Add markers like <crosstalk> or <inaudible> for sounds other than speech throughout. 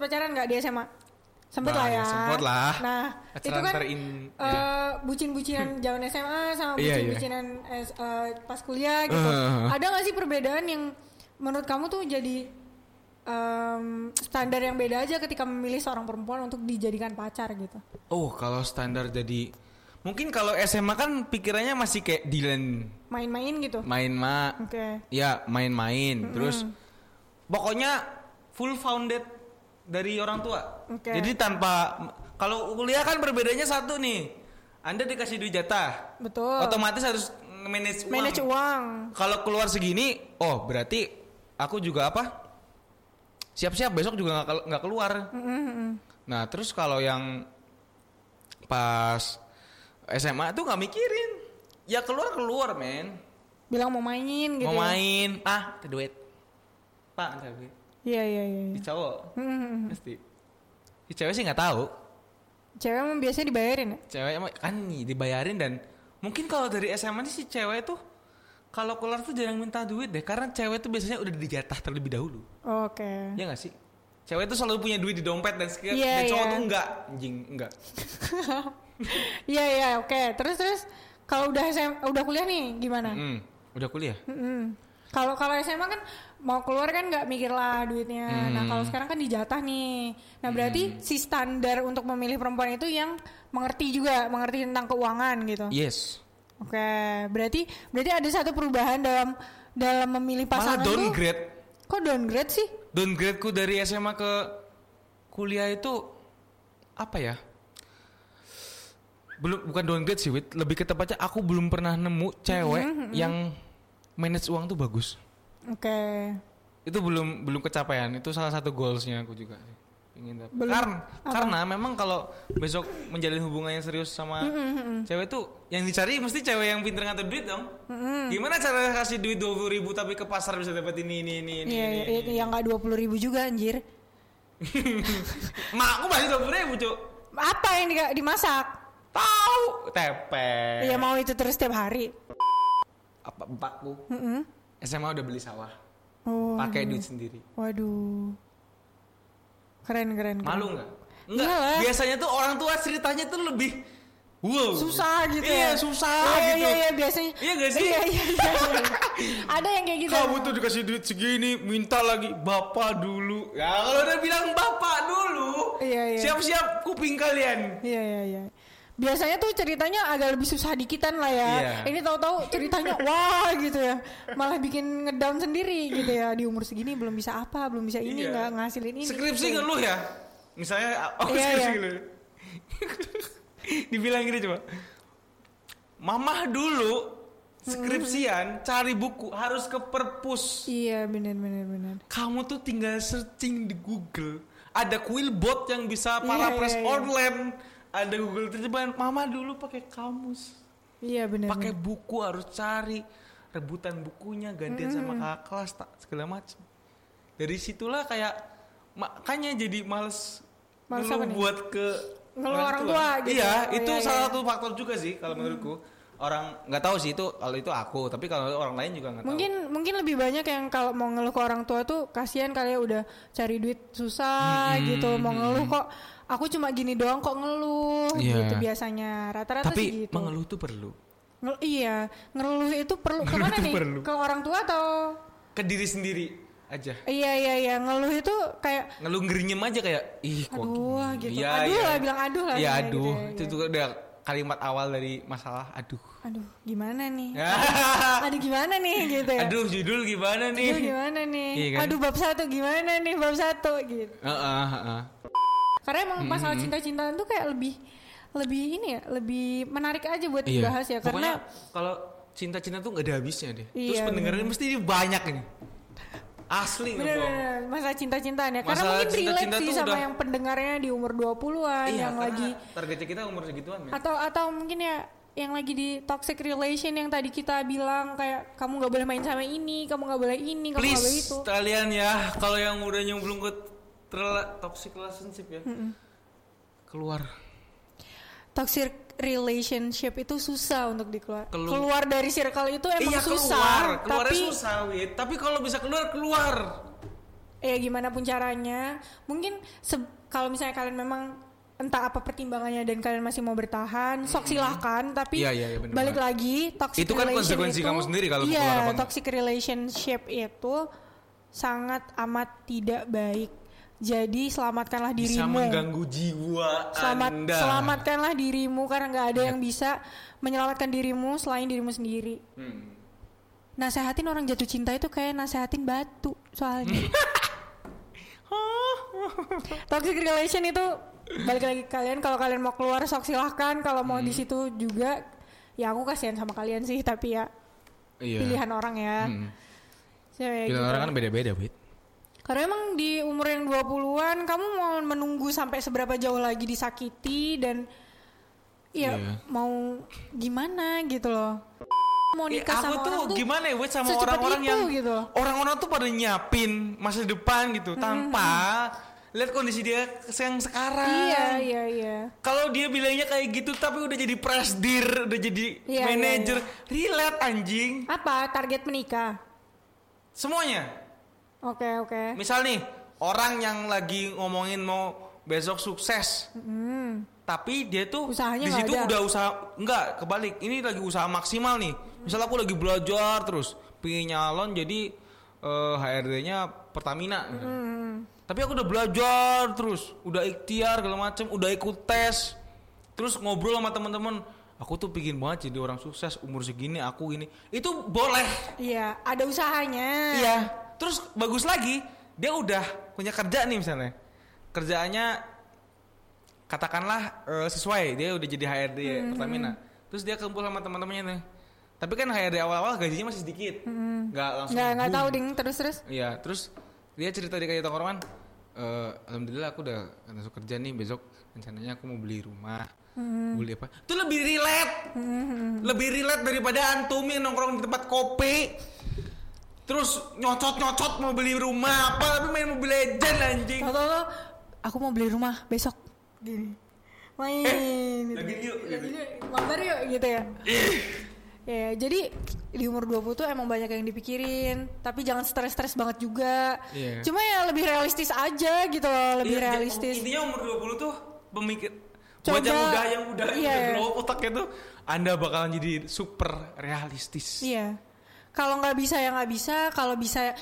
pacaran nggak di SMA? Sempet Nah, lah ya. sempet lah. Nah, itu kan terin- eh, ya. bucin-bucinan <laughs> zaman SMA sama Iya, iya. bucin-bucinan eh, pas kuliah gitu. Eh. Ada nggak sih perbedaan yang menurut kamu tuh jadi em, standar yang beda aja ketika memilih seorang perempuan untuk dijadikan pacar gitu? Oh, kalau standar jadi mungkin kalau SMA kan pikirannya masih kayak Dylan Main-main gitu? main ma Oke. ya main-main terus pokoknya full founded dari orang tua. Oke. Jadi tanpa kalau kuliah kan perbedaannya satu nih. Anda dikasih duit jatah. Betul. Otomatis harus manage uang. Manage uang. Kalau keluar segini, oh berarti aku juga apa? Siap-siap besok juga nggak kel- nggak keluar. Nah terus kalau yang pas SMA tuh nggak mikirin, ya keluar keluar men, Bilang mau main gitu. mau main, ah duit, pak duit, Iya iya iya. di cowok Hmm. pasti, di cewek sih nggak tahu, Cewek emang biasanya dibayarin ya? cewek emang kan nih dibayarin dan mungkin kalau dari SMA nih si cewek tuh kalau keluar tuh jarang minta duit deh, karena cewek tuh biasanya udah dijatah terlebih dahulu. Oke. Ya gak sih? Cewek tuh selalu punya duit di dompet dan sekian Iya, dan cowok iya. tuh enggak, anjing enggak. <laughs> Iya iya oke. Terus terus kalau udah SM, udah kuliah nih gimana? Hmm, udah kuliah. Mm-mm. Kalau kalau SMA kan mau keluar kan nggak mikir lah duitnya. Nah Hmm. kalau sekarang kan dijatah nih. Nah berarti si standar untuk memilih perempuan itu yang mengerti juga, mengerti tentang keuangan gitu. Yes. Oke, berarti berarti ada satu perubahan dalam dalam memilih Malah pasangan tuh. downgrade. Kok downgrade sih? Downgradeku dari SMA ke kuliah itu apa ya? Belum bukan downgrade sih, Wit. Lebih ke tepatnya aku belum pernah nemu cewek Mm-hmm, yang manage uang tuh bagus. Oke. Itu belum belum kecapaian. Itu salah satu goalsnya aku juga sih. Ingin. Belum. Karena Apa? karena memang kalau besok menjalin hubungan yang serius sama Mm-hmm, cewek tuh yang dicari mesti cewek yang pinter ngatur duit dong. Gimana cara kasih duit dua ribu tapi ke pasar bisa dapat ini ini ini ini. Iya, ini, iya, ini. yang nggak dua puluh ribu juga anjir. <laughs> Mak aku masih dua puluh ribu cuk. Apa yang di- dimasak? Tahu tepe. Iya mau itu terus setiap hari. Apa empakku Mm-mm. SMA udah beli sawah. Oh, Pakai duit sendiri. waduh. Keren keren. keren. Malu nggak? Enggak. Iyalah. Biasanya tuh orang tua ceritanya tuh lebih wow. Susah gitu Iya, ya. susah Iya, gitu. Iya iya biasanya. Iya nggak sih? Iya iya iya. iya. <laughs> Ada yang kayak gitu. Kamu tuh dikasih duit segini, minta lagi bapak dulu. Ya kalau udah bilang bapak dulu, Iya, iya. siap-siap kuping kalian. Iya iya iya. Biasanya tuh ceritanya agak lebih susah dikitan lah ya. Iya. Ini tahu-tahu ceritanya <laughs> wah gitu ya. Malah bikin ngedown sendiri gitu ya. Di umur segini belum bisa apa, belum bisa ini Iya. nggak ngasilin ini. Skripsi gitu. ngeluh ya. Misalnya, oh Iya, skripsi iya. ngeluh. <laughs> Dibilang gini coba. Mamah dulu skripsian cari buku harus ke perpus. Iya benar benar benar. Kamu tuh tinggal searching di Google. Ada Quillbot yang bisa para Iya, press iya, iya. online. Ada Google terjemahan. Mama dulu pakai kamus. Iya benar. pakai buku harus cari rebutan bukunya gantian sama kakak kelas tak segala macam dari situlah kayak makanya jadi males Males buat ke Ngeluh orang tua gitu. iya Oh, itu iya, salah iya. satu faktor juga sih kalau menurutku orang nggak tahu sih itu kalau itu aku tapi kalau orang lain juga nggak tahu. Mungkin mungkin lebih banyak yang kalau mau ngeluh ke orang tua tuh kasihan kali ya udah cari duit susah Hmm, gitu mau ngeluh kok aku cuma gini doang kok ngeluh Iya. gitu biasanya. Rata-rata sih tapi gitu. mengeluh tuh perlu. Ngel- iya ngeluh itu perlu. Ke mana itu nih? perlu. ke orang tua atau? Ke diri sendiri aja. Iya iya iya ngeluh itu kayak ngeluh ngerinyem aja kayak ih kok aduh gini?" gitu. Iya, aduh iya. lah bilang aduh lah Iya aduh. gitu ya, itu juga udah kalimat awal dari masalah aduh aduh gimana nih Ya. <laughs> aduh gimana nih gitu ya Aduh judul gimana nih? aduh gimana nih Iya kan? aduh bab satu gimana nih bab satu gitu Heeh, heeh. Karena emang Hmm, masalah cinta-cintaan tuh kayak lebih lebih ini ya, lebih menarik aja buat dibahas ya Iya. Pokoknya karena kalau cinta-cinta tuh gak ada habisnya deh. Terus Iya, pendengarnya mesti banyak nih. Asli nggak bohong. bener-bener masalah cinta-cintaan ya. Karena mungkin relate cinta-cinta sih sama udah- yang pendengarnya di umur 20-an Iya, yang lagi targetnya kita umur segituan ya. atau atau mungkin ya yang lagi di toxic relation yang tadi kita bilang kayak kamu nggak boleh main sama ini, kamu nggak boleh ini, kamu nggak boleh itu. kalian ya, kalau yang udah nyemplung ke toxic relationship ya, keluar. Toxic relationship itu susah untuk dikeluar. Kelu- keluar dari circle itu emang iya susah, keluar, tapi susah wit. Tapi kalau bisa keluar keluar. ya gimana pun caranya mungkin kalau misalnya kalian memang entah apa pertimbangannya dan kalian masih mau bertahan sok silahkan tapi Iya, iya, iya, bener balik lagi toxic Itu kan konsekuensi itu- kamu sendiri kalau iya toxic relationship itu sangat amat tidak baik jadi selamatkanlah Bisa dirimu mengganggu jiwa Selamat, Anda. selamatkanlah dirimu karena nggak ada yang bisa menyelamatkan dirimu selain dirimu sendiri. Hmm. Nasehatin orang jatuh cinta itu kayak nasehatin batu soalnya. <laughs> <laughs> Toxic relation itu balik lagi ke kalian kalau kalian mau keluar sok silahkan kalau mau Hmm. di situ juga ya aku kasihan sama kalian sih tapi ya Iya. pilihan orang ya. Hmm. So, ya Pilihan gitu. orang kan beda-beda, Wit. Karena emang di umur yang 20-an kamu mau menunggu sampai seberapa jauh lagi disakiti dan ya Iya. mau gimana gitu loh. Mau Ya, nikah aku sama tuh orang gimana ya Wit sama orang-orang yang gitu. orang-orang tuh pada nyiapin masa depan gitu tanpa lihat kondisi dia yang sekarang. Iya, iya, iya. Kalau dia bilangnya kayak gitu tapi udah jadi presdir, udah jadi Iya, manajer, iya, relate anjing. Apa target menikah? Semuanya. Oke, oke. Misal nih, orang yang lagi ngomongin mau besok sukses. Tapi dia tuh Usahanya di situ udah usaha enggak kebalik. Ini lagi usaha maksimal nih. Misal aku lagi belajar terus pengen nyalon jadi eh, HRD-nya Pertamina. Tapi aku udah belajar terus, udah ikhtiar segala macem, udah ikut tes. Terus ngobrol sama teman-teman, aku tuh pingin banget jadi orang sukses umur segini aku ini. Itu boleh. Iya, ada usahanya. Iya. Terus bagus lagi, dia udah punya kerja nih misalnya. Kerjaannya katakanlah eh, sesuai, dia udah jadi HRD Hmm, Pertamina. Terus dia kumpul sama teman-temannya nih. Tapi kan HRD awal-awal gajinya masih sedikit. Nggak langsung. Nggak nggak tahu ding terus terus. Iya, terus dia cerita di kayak tongkrongan, eh alhamdulillah aku udah masuk kerja nih besok rencananya aku mau beli rumah. Beli apa? Itu lebih relate. Lebih relate daripada antum yang nongkrong di tempat kopi. Terus nyocot-nyocot mau beli rumah apa tapi main Mobile Legend anjing. Tahu tahu aku mau beli rumah besok. Gini. Main. gitu. lagi yuk, Lagi yuk, mabar yuk gitu ya. Ya, jadi di umur 20 tuh emang banyak yang dipikirin, tapi jangan stres-stres banget juga. Iya. Cuma ya lebih realistis aja gitu loh, lebih Iya, realistis. Intinya umur 20 tuh pemikir Coba- buat yang udah yang udah iya. udah glow otaknya tuh Anda bakalan jadi super realistis. Iya. Kalau nggak bisa ya nggak bisa, kalau bisa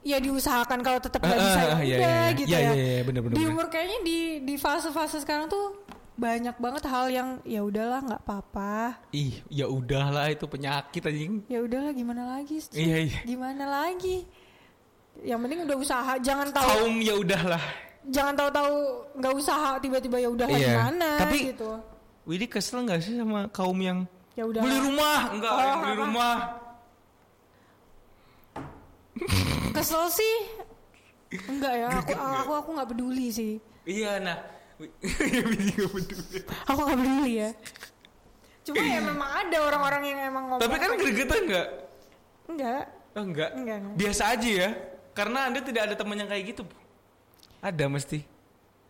ya diusahakan kalau tetap nggak bisa ya Ah, ah, udah iya, iya, gitu Iya, ya. iya, iya, bener, bener, di umur kayaknya di di fase-fase sekarang tuh banyak banget hal yang ya udahlah nggak apa-apa. Ih, ya udahlah itu penyakit anjing. Ya udahlah gimana lagi? Iya, iya. Gimana lagi? Yang penting udah usaha, jangan tahu Kaum ya udahlah. jangan tahu-tahu nggak usaha tiba-tiba ya udahlah Iya. gimana Tapi- gitu. Widi kesel nggak sih sama kaum yang Ya udah. beli rumah enggak Oh, yang beli rumah Kesel sih. Enggak ya, aku aku aku nggak peduli sih. iya nah <laughs> Aku nggak peduli ya. Cuma ya memang ada orang-orang yang emang ngomong. tapi kan gregetan nggak enggak. oh, enggak Enggak, enggak. biasa aja ya karena anda tidak ada teman yang kayak gitu Bu. ada mesti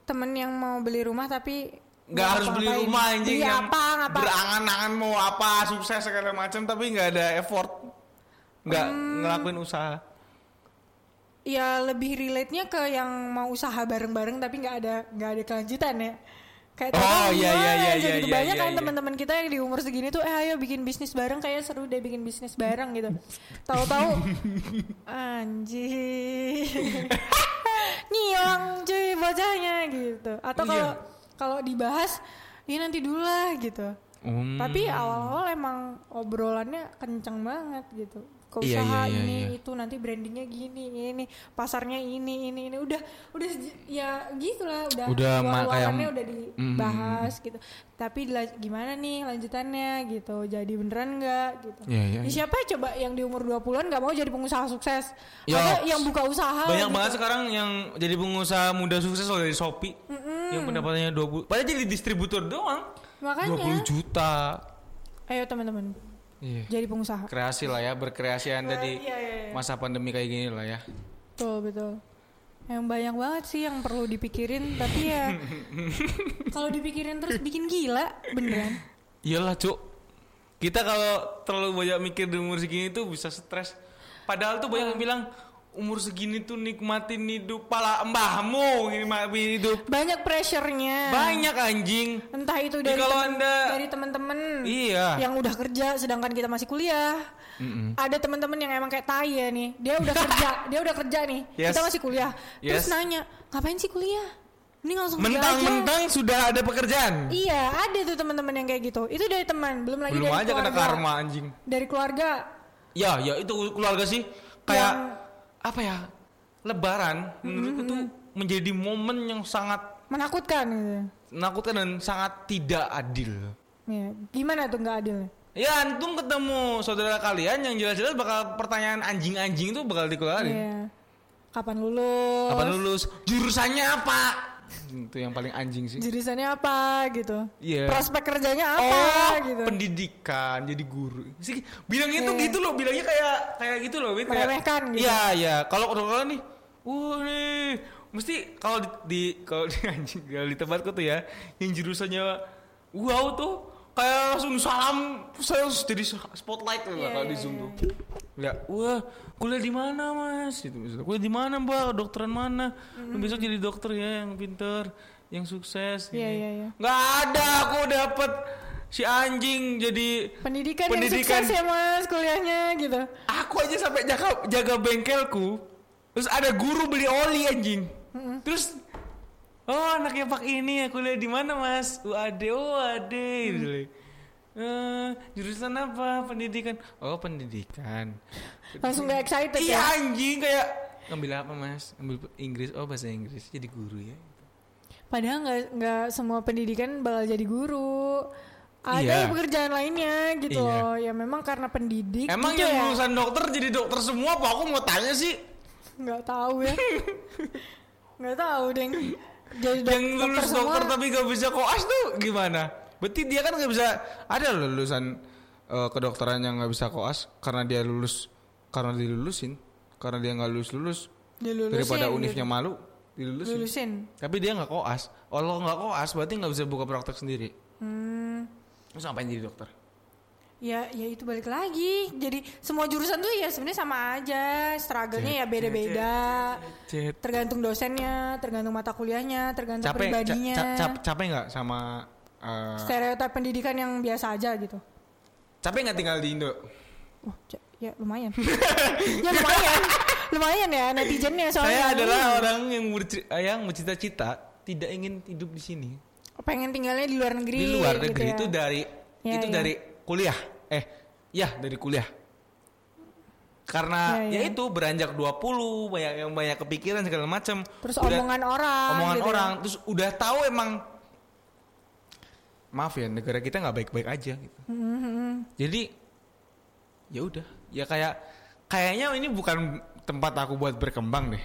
Temen yang mau beli rumah tapi nggak harus beli rumah anjing Beli yang apa berangan-angan mau apa sukses segala macam tapi nggak ada effort nggak Hmm. ngelakuin usaha Ya lebih relate-nya ke yang mau usaha bareng-bareng tapi nggak ada nggak ada kelanjutan ya. Kayak Oh, iya, iya, iya, iya, gitu. iya, Banyak iya, kan iya. teman-teman kita yang di umur segini tuh eh ayo bikin bisnis bareng kayak seru deh bikin bisnis bareng gitu. Tahu-tahu <laughs> anjing. <laughs> Ngilang cuy bocahnya gitu. Atau Iya. kalau kalau dibahas ini nanti dulu lah gitu. Hmm. Tapi awal-awal emang obrolannya kenceng banget gitu. Ke Iya, usaha iya, iya, ini iya. itu nanti brandingnya gini ini pasarnya ini ini ini udah udah ya gitulah udah Udah kayak- udah dibahas gitu. Tapi gimana nih lanjutannya gitu. Jadi beneran nggak gitu. Iya, iya, Ya, siapa coba yang di umur 20-an nggak mau jadi pengusaha sukses? Yoks. Atau yang buka usaha banyak gitu. banget sekarang yang jadi pengusaha muda sukses loh dari Shopee yang pendapatannya 20 padahal jadi distributor doang Makanya 20 juta ayo teman-teman iya jadi pengusaha. kreasi lah ya berkreasi anda di Iya, iya, iya. masa pandemi kayak gini lah ya Betul betul. Yang banyak banget sih yang perlu dipikirin, tapi ya <laughs> kalau dipikirin terus bikin gila beneran. iyalah cuk kita kalau terlalu banyak mikir di umur segini tuh bisa stres padahal tuh banyak yang bilang umur segini tuh nikmatin hidup pala mbahmu hidup. Banyak pressure-nya. Banyak anjing. Entah itu dari kalau tem- Anda- dari teman-teman Iya. yang udah kerja sedangkan kita masih kuliah. Ada teman-teman yang emang kayak tai ya nih dia udah kerja <laughs> dia udah kerja nih Yes. kita masih kuliah. Terus Yes. nanya ngapain sih kuliah? Ini langsung mentang-mentang sudah ada pekerjaan. Iya ada tuh teman-teman yang kayak gitu. Itu dari teman belum lagi belum dari aja kena keluarga. karma anjing. Dari keluarga. Ya ya itu keluarga sih. Kayak Yang- apa ya lebaran menurutku tuh menjadi momen yang sangat menakutkan gitu menakutkan dan sangat tidak adil ya. gimana tuh nggak adil Ya antum ketemu saudara kalian yang jelas-jelas bakal pertanyaan anjing-anjing itu bakal dikeluarin. Iya. kapan lulus Kapan lulus? Jurusannya apa? Itu yang paling anjing sih. jurusannya apa gitu Iya. prospek kerjanya apa oh, gitu pendidikan jadi guru. Sih bilang itu Iya. gitu loh, bilangnya kayak kayak gitu loh. Kayak- Meremehkan gitu. Iya, iya. Kalau kalau nih, wah nih, mesti kalau di, di kalau di <laughs> anjing kalau di tempatku tuh ya, yang jurusannya wow tuh kayak langsung salam saya harus jadi spotlight tuh Iya, kalau di iya, zoom iya. tuh. Ya, wah kuliah di mana mas? Itu misalnya, kuliah di mana mbak? Dokteran mana? Lu besok jadi dokter ya yang pinter, yang sukses. Gini. iya, iya. Nggak ada aku dapet si anjing jadi pendidikan, Pendidikan. yang sukses ya mas kuliahnya gitu Aku aja sampai jaga jaga bengkelku. Terus ada guru beli oli anjing. Terus oh anaknya Pak ini ya kuliah di mana Mas? UAD. UAD. gitu. Eh, jurusan apa? Pendidikan. Oh, pendidikan. langsung gak excited Iya ya anjing kayak ngambil apa Mas? Ngambil Inggris. Oh, bahasa Inggris. Jadi guru ya. padahal nggak nggak semua pendidikan bakal jadi guru ada Iya. pekerjaan lainnya gitu Iya. loh ya memang karena pendidik Emang gitu yang ya lulusan dokter jadi dokter semua apa? Aku mau tanya sih. nggak tahu ya <laughs> nggak tahu deng jadi dok- yang lulus semua, dokter tapi gak bisa koas tuh gimana? Berarti dia kan gak bisa ada lulusan eh, kedokteran yang gak bisa koas karena dia lulus karena dilulusin karena dia nggak lulus lulus dilulusin daripada gitu. univnya malu dilulusin. lulusin Tapi dia nggak koas. Kalau nggak koas berarti nggak bisa buka praktek sendiri. hmm, Terus ngapain jadi dokter? Ya ya itu balik lagi jadi semua jurusan tuh ya sebenarnya sama aja struggle-nya ya beda-beda tergantung dosennya tergantung mata kuliahnya tergantung Capek, ca- pribadinya ca- cap- capek nggak sama eh, stereotip pendidikan yang biasa aja gitu capek nggak tinggal di Indo? Oh, ca- ya lumayan. ya lumayan. <laughs> lumayan ya netizennya soalnya. Saya adalah orang yang yang bercita-cita tidak ingin hidup di sini. pengen tinggalnya di luar negeri. di luar gitu negeri ya. itu dari Ya, itu ya. dari kuliah eh ya dari kuliah karena Ya, ya. ya itu beranjak 20 banyak yang banyak kepikiran segala macam Terus omongan orang. omongan gitu ya. orang terus udah tahu emang maaf ya negara kita nggak baik-baik aja gitu Mhm. jadi ya udah ya kayak kayaknya ini bukan tempat aku buat berkembang deh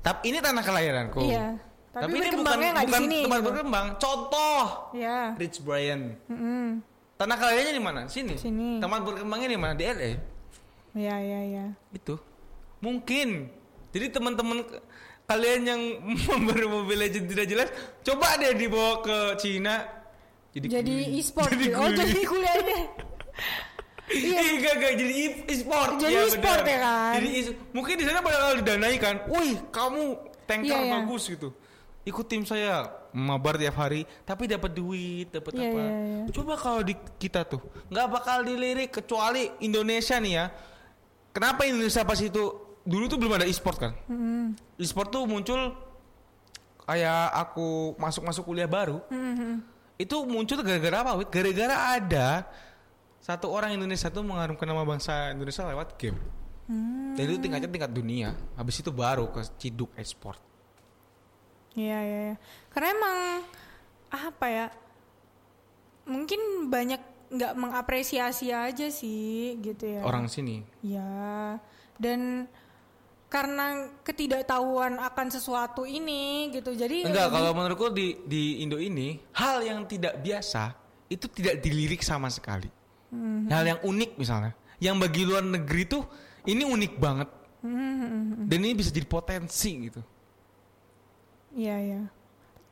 tapi ini tanah kelahiranku Iya. Tapi, ini bukan di bukan sini. tempat gitu. berkembang contoh Ya. Rich Brian Mm-mm. Tanah kelahirannya di mana? Sini. Sini. Tempat berkembangnya di mana? Di LA. Ya ya ya. Itu. Mungkin. Jadi teman-teman kalian yang <laughs> memberi Mobile Legends tidak jelas, coba deh dibawa ke Cina. Jadi guru. e-sport. Jadi oh jadi kuliahnya. <laughs> Iya. Iya, enggak, enggak. Jadi e- e-sport. Jadi Iya, e-sport ya kan? Jadi e- mungkin di sana bakal didanai kan. Wih, kamu tanker Iya, iya. bagus gitu. Ikut tim saya mabar tiap hari, tapi dapat duit, dapat Iya, apa? iya, iya. Coba kalau di kita tuh nggak bakal dilirik kecuali Indonesia nih ya. Kenapa Indonesia pas itu dulu tuh belum ada e-sport kan? Mm-mm. E-sport tuh muncul kayak aku masuk-masuk kuliah baru. Mhm. Itu muncul gara-gara apa? Wit? Gara-gara ada satu orang Indonesia tuh mengharumkan nama bangsa Indonesia lewat game. Hmm. Dan itu tingkatnya tingkat dunia. Habis itu baru ke Ciduk Esport. Iya iya. iya. Karena emang apa ya? Mungkin banyak nggak mengapresiasi aja sih gitu ya. Orang sini. Ya, dan karena ketidaktahuan akan sesuatu ini gitu, jadi Enggak, kalau menurutku di di Indo ini hal yang tidak biasa itu tidak dilirik sama sekali. Mhm. Hal yang unik misalnya, yang bagi luar negeri tuh ini unik banget Mhm. dan ini bisa jadi potensi gitu. Iya iya.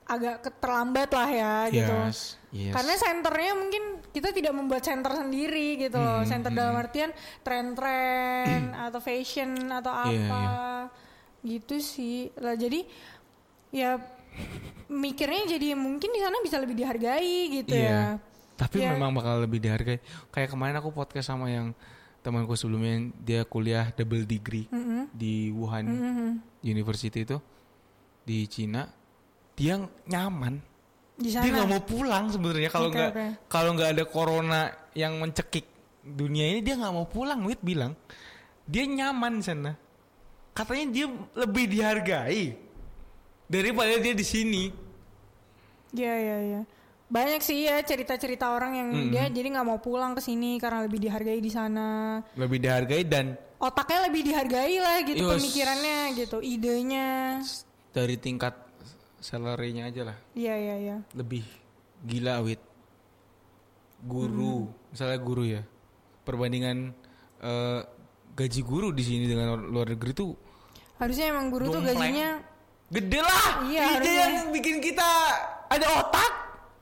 agak ke- terlambat lah ya gitu. Yes, yes. Karena senternya mungkin kita tidak membuat center sendiri gitu Hmm, loh. Center dalam artian tren-tren atau fashion atau apa Iya, gitu sih. Lah jadi ya mikirnya jadi mungkin di sana bisa lebih dihargai gitu ya. Tapi Ya. memang bakal lebih dihargai. Kayak kemarin aku podcast sama yang temanku sebelumnya dia kuliah double degree Mm-mm. di Wuhan Mhm. University itu di Cina. Dia nyaman. Di sana. Dia nggak mau pulang sebenarnya kalau nggak kalau nggak ada corona yang mencekik dunia ini dia nggak mau pulang. Wit bilang dia nyaman di sana. Katanya dia lebih dihargai daripada dia di sini. Iya iya iya. Banyak sih ya cerita-cerita orang yang Mm-mm. dia jadi nggak mau pulang ke sini karena lebih dihargai di sana. Lebih dihargai dan Otaknya lebih dihargai lah gitu Yus. pemikirannya gitu, idenya. Dari tingkat salary-nya aja lah Iya iya iya. lebih gila wit guru misalnya guru ya perbandingan eh, gaji guru di sini dengan luar- negeri tuh Harusnya emang guru tuh gajinya gede lah Iya, Ide harusnya. yang bikin kita ada otak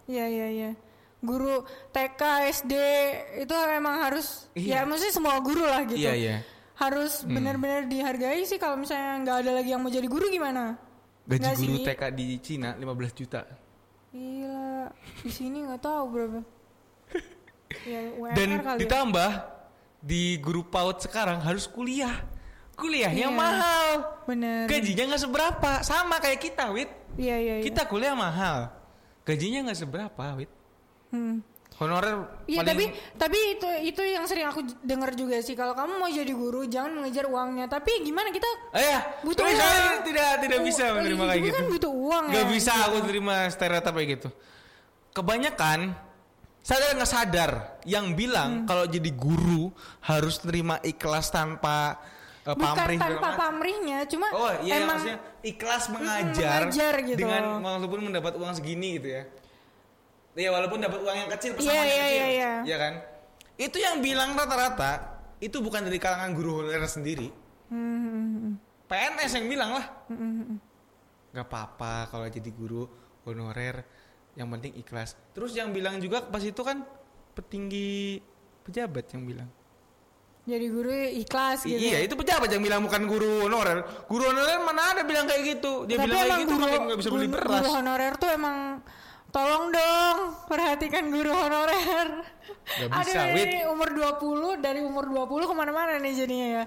Iya iya iya. Guru TK, SD itu emang harus Iya. ya maksudnya semua guru lah gitu. iya iya Harus benar-benar dihargai sih kalau misalnya nggak ada lagi yang mau jadi guru gimana? Gaji Nggak guru sih. TK di Cina 15 juta Gila, di sini nggak tahu berapa. <laughs> ya UMR dan kali ya. ditambah di guru PAUD sekarang harus kuliah kuliahnya Iya. mahal Bener. gajinya nggak seberapa sama kayak kita wit Iya iya iya. Kita kuliah mahal. Gajinya nggak seberapa, Wit. Hmm. Honorer Iya paling tapi tapi itu itu yang sering aku dengar juga sih kalau kamu mau jadi guru jangan mengejar uangnya tapi gimana kita Eh, ya, butuh tapi uang. saya tidak tidak bisa oh, menerima hidup kayak gitu. kan butuh uang Gak ya, bisa gitu. aku terima stereotip kayak gitu. Kebanyakan sadar nggak sadar yang Hmm. bilang kalau jadi guru harus terima ikhlas tanpa eh, bukan pamrih tanpa pamrihnya cuma Oh iya emang maksudnya ikhlas mengajar, mengajar gitu. dengan walaupun mendapat uang segini gitu ya. Iya walaupun dapat uang yang kecil Iya, pesangonnya iya, kecil, iya, iya. ya kan? Itu yang bilang rata-rata itu bukan dari kalangan guru honorer sendiri. Hmm, PNS yang bilang lah. hmm, Gak apa-apa kalau jadi guru honorer, yang penting ikhlas. Terus yang bilang juga pas itu kan petinggi pejabat yang bilang. jadi guru ikhlas gitu Iya, itu pejabat yang bilang bukan guru honorer. Guru honorer mana ada bilang kayak gitu. Dia tapi bilang kayak gitu guru, nggak bisa beli beras. guru honorer tuh emang tolong dong perhatikan guru honorer. Gak bisa, Aduh, ini umur 20 dari umur 20 ke mana-mana nih jadinya ya